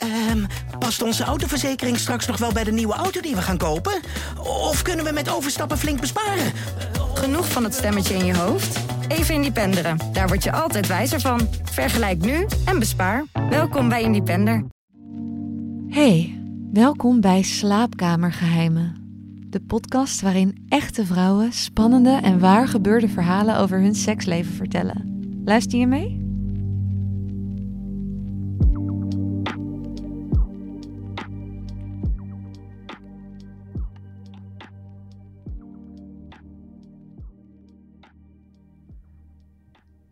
Ehm, past onze autoverzekering straks nog wel bij de nieuwe auto die we gaan kopen? Of kunnen we met overstappen flink besparen? Genoeg van het stemmetje in je hoofd? Even Independeren. Daar word je altijd wijzer van. Vergelijk nu en bespaar. Welkom bij Independer. Hey, welkom bij Slaapkamergeheimen. De podcast waarin echte vrouwen spannende en waar gebeurde verhalen over hun seksleven vertellen. Luister je mee?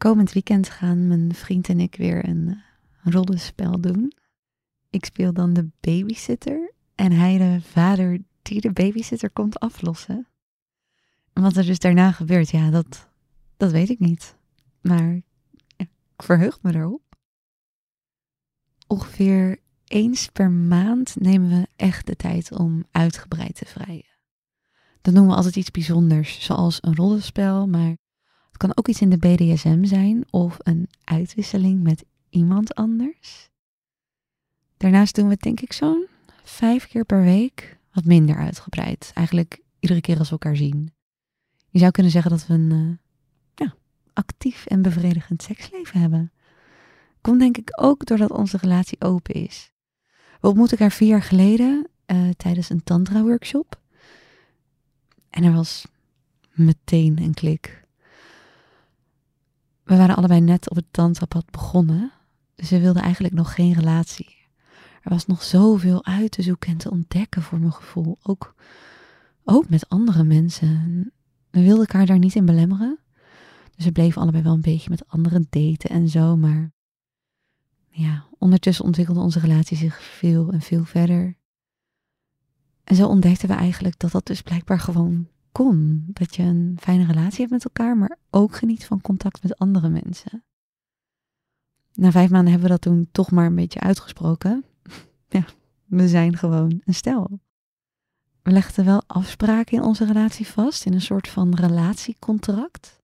Komend weekend gaan mijn vriend en ik weer een rollenspel doen. Ik speel dan de babysitter en hij de vader die de babysitter komt aflossen. En wat er dus daarna gebeurt, ja, dat, dat weet ik niet. Maar ik verheug me erop. Ongeveer eens per maand nemen we echt de tijd om uitgebreid te vrijen. Dan doen we altijd iets bijzonders, zoals een rollenspel, maar kan ook iets in de BDSM zijn of een uitwisseling met iemand anders. Daarnaast doen we het denk ik zo'n vijf keer per week, wat minder uitgebreid. Eigenlijk iedere keer als we elkaar zien. Je zou kunnen zeggen dat we een uh, ja, actief en bevredigend seksleven hebben. Komt denk ik ook doordat onze relatie open is. We ontmoetten elkaar vier jaar geleden uh, tijdens een tantra-workshop. En er was meteen een klik. We waren allebei net op het tantrapad begonnen, dus we wilden eigenlijk nog geen relatie. Er was nog zoveel uit te zoeken en te ontdekken voor mijn gevoel. Ook, ook met andere mensen. We wilden elkaar daar niet in belemmeren. Dus we bleven allebei wel een beetje met anderen daten en zo. Maar ja, ondertussen ontwikkelde onze relatie zich veel en veel verder. En zo ontdekten we eigenlijk dat dat dus blijkbaar gewoon Dat je een fijne relatie hebt met elkaar, maar ook geniet van contact met andere mensen. Na vijf maanden hebben we dat toen toch maar een beetje uitgesproken. ja, we zijn gewoon een stel. We legden wel afspraken in onze relatie vast, in een soort van relatiecontract.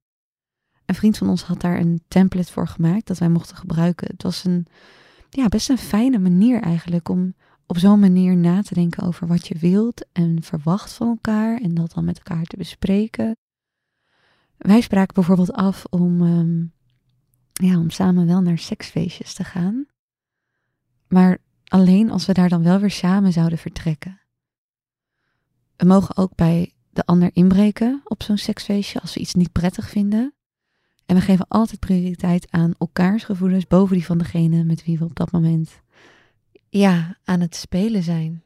Een vriend van ons had daar een template voor gemaakt dat wij mochten gebruiken. Het was een, ja, best een fijne manier eigenlijk om op zo'n manier na te denken over wat je wilt en verwacht van elkaar en dat dan met elkaar te bespreken. Wij spraken bijvoorbeeld af om, um, ja, om samen wel naar seksfeestjes te gaan. Maar alleen als we daar dan wel weer samen zouden vertrekken. We mogen ook bij de ander inbreken op zo'n seksfeestje als we iets niet prettig vinden. En we geven altijd prioriteit aan elkaars gevoelens boven die van degene met wie we op dat moment ja, aan het spelen zijn.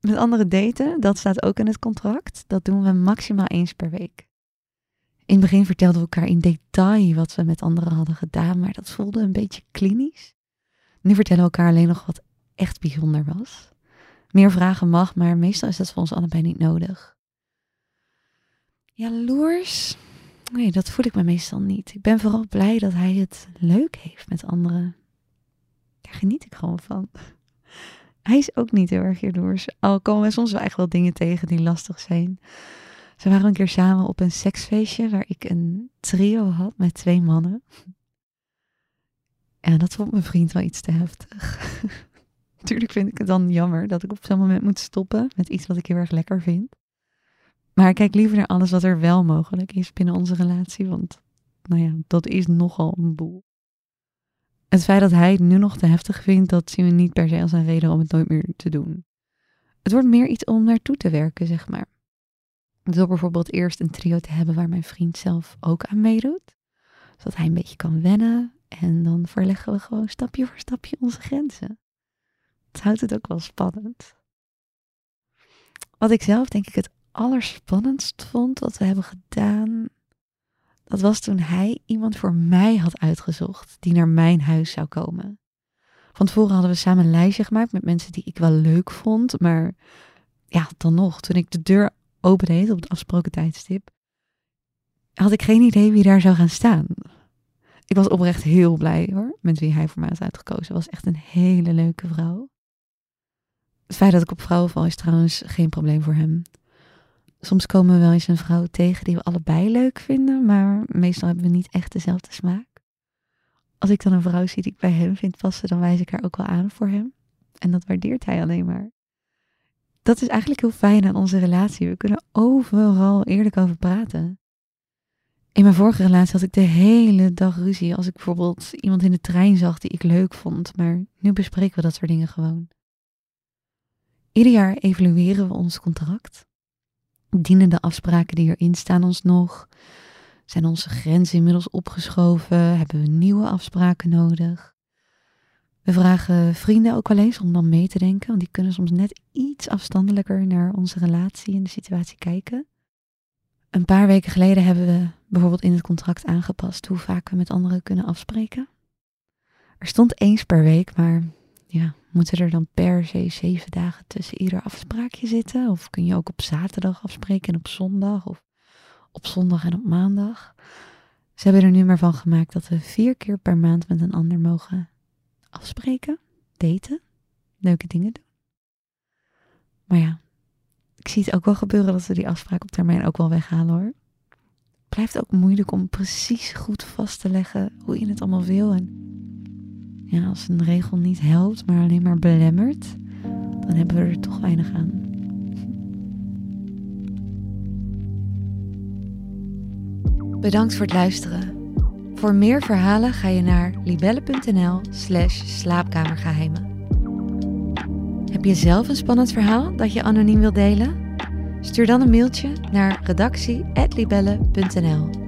Met andere daten, dat staat ook in het contract. Dat doen we maximaal eens per week. In het begin vertelden we elkaar in detail wat we met anderen hadden gedaan, maar dat voelde een beetje klinisch. Nu vertellen we elkaar alleen nog wat echt bijzonder was. Meer vragen mag, maar meestal is dat voor ons allebei niet nodig. Jaloers? Nee, dat voel ik me meestal niet. Ik ben vooral blij dat hij het leuk heeft met anderen. Daar geniet ik gewoon van. Hij is ook niet heel erg jaloers. Al komen we soms wel echt wel dingen tegen die lastig zijn. Ze waren een keer samen op een seksfeestje waar ik een trio had met twee mannen. En dat vond mijn vriend wel iets te heftig. Natuurlijk vind ik het dan jammer dat ik op zo'n moment moet stoppen met iets wat ik heel erg lekker vind. Maar ik kijk liever naar alles wat er wel mogelijk is binnen onze relatie, want nou ja, dat is nogal een boel. Het feit dat hij het nu nog te heftig vindt, dat zien we niet per se als een reden om het nooit meer te doen. Het wordt meer iets om naartoe te werken, zeg maar. Door bijvoorbeeld eerst een trio te hebben waar mijn vriend zelf ook aan meedoet. Zodat hij een beetje kan wennen. En dan verleggen we gewoon stapje voor stapje onze grenzen. Het houdt het ook wel spannend. Wat ik zelf denk ik het allerspannendst vond wat we hebben gedaan, dat was toen hij iemand voor mij had uitgezocht die naar mijn huis zou komen. Van tevoren hadden we samen een lijstje gemaakt met mensen die ik wel leuk vond, maar ja, dan nog, toen ik de deur opendeed op het afgesproken tijdstip, had ik geen idee wie daar zou gaan staan. Ik was oprecht heel blij hoor, met wie hij voor mij had uitgekozen. was echt een hele leuke vrouw. Het feit dat ik op vrouwen val is trouwens geen probleem voor hem. Soms komen we wel eens een vrouw tegen die we allebei leuk vinden, maar meestal hebben we niet echt dezelfde smaak. als ik dan een vrouw zie die ik bij hem vind passen, dan wijs ik haar ook wel aan voor hem. En dat waardeert hij alleen maar. Dat is eigenlijk heel fijn aan onze relatie. We kunnen overal eerlijk over praten. In mijn vorige relatie had ik de hele dag ruzie als ik bijvoorbeeld iemand in de trein zag die ik leuk vond, maar nu bespreken we dat soort dingen gewoon. Ieder jaar evalueren we ons contract. Dienen de afspraken die erin staan ons nog? Zijn onze grenzen inmiddels opgeschoven? Hebben we nieuwe afspraken nodig? We vragen vrienden ook wel eens om dan mee te denken, want die kunnen soms net iets afstandelijker naar onze relatie en de situatie kijken. Een paar weken geleden hebben we bijvoorbeeld in het contract aangepast hoe vaak we met anderen kunnen afspreken. Er stond eens per week, maar ja, moeten er dan per se zeven dagen tussen ieder afspraakje zitten? Of kun je ook op zaterdag afspreken en op zondag? Of op zondag en op maandag? Ze hebben er nu maar van gemaakt dat we vier keer per maand met een ander mogen afspreken, daten, leuke dingen doen. Maar ja, ik zie het ook wel gebeuren dat we die afspraak op termijn ook wel weghalen hoor. Het blijft ook moeilijk om precies goed vast te leggen hoe je het allemaal wil. En ja, als een regel niet helpt, maar alleen maar belemmert, dan hebben we er toch weinig aan. Bedankt voor het luisteren. Voor meer verhalen ga je naar libelle.nl/slash slaapkamergeheimen. Heb je zelf een spannend verhaal dat je anoniem wilt delen? Stuur dan een mailtje naar redactie.libelle.nl.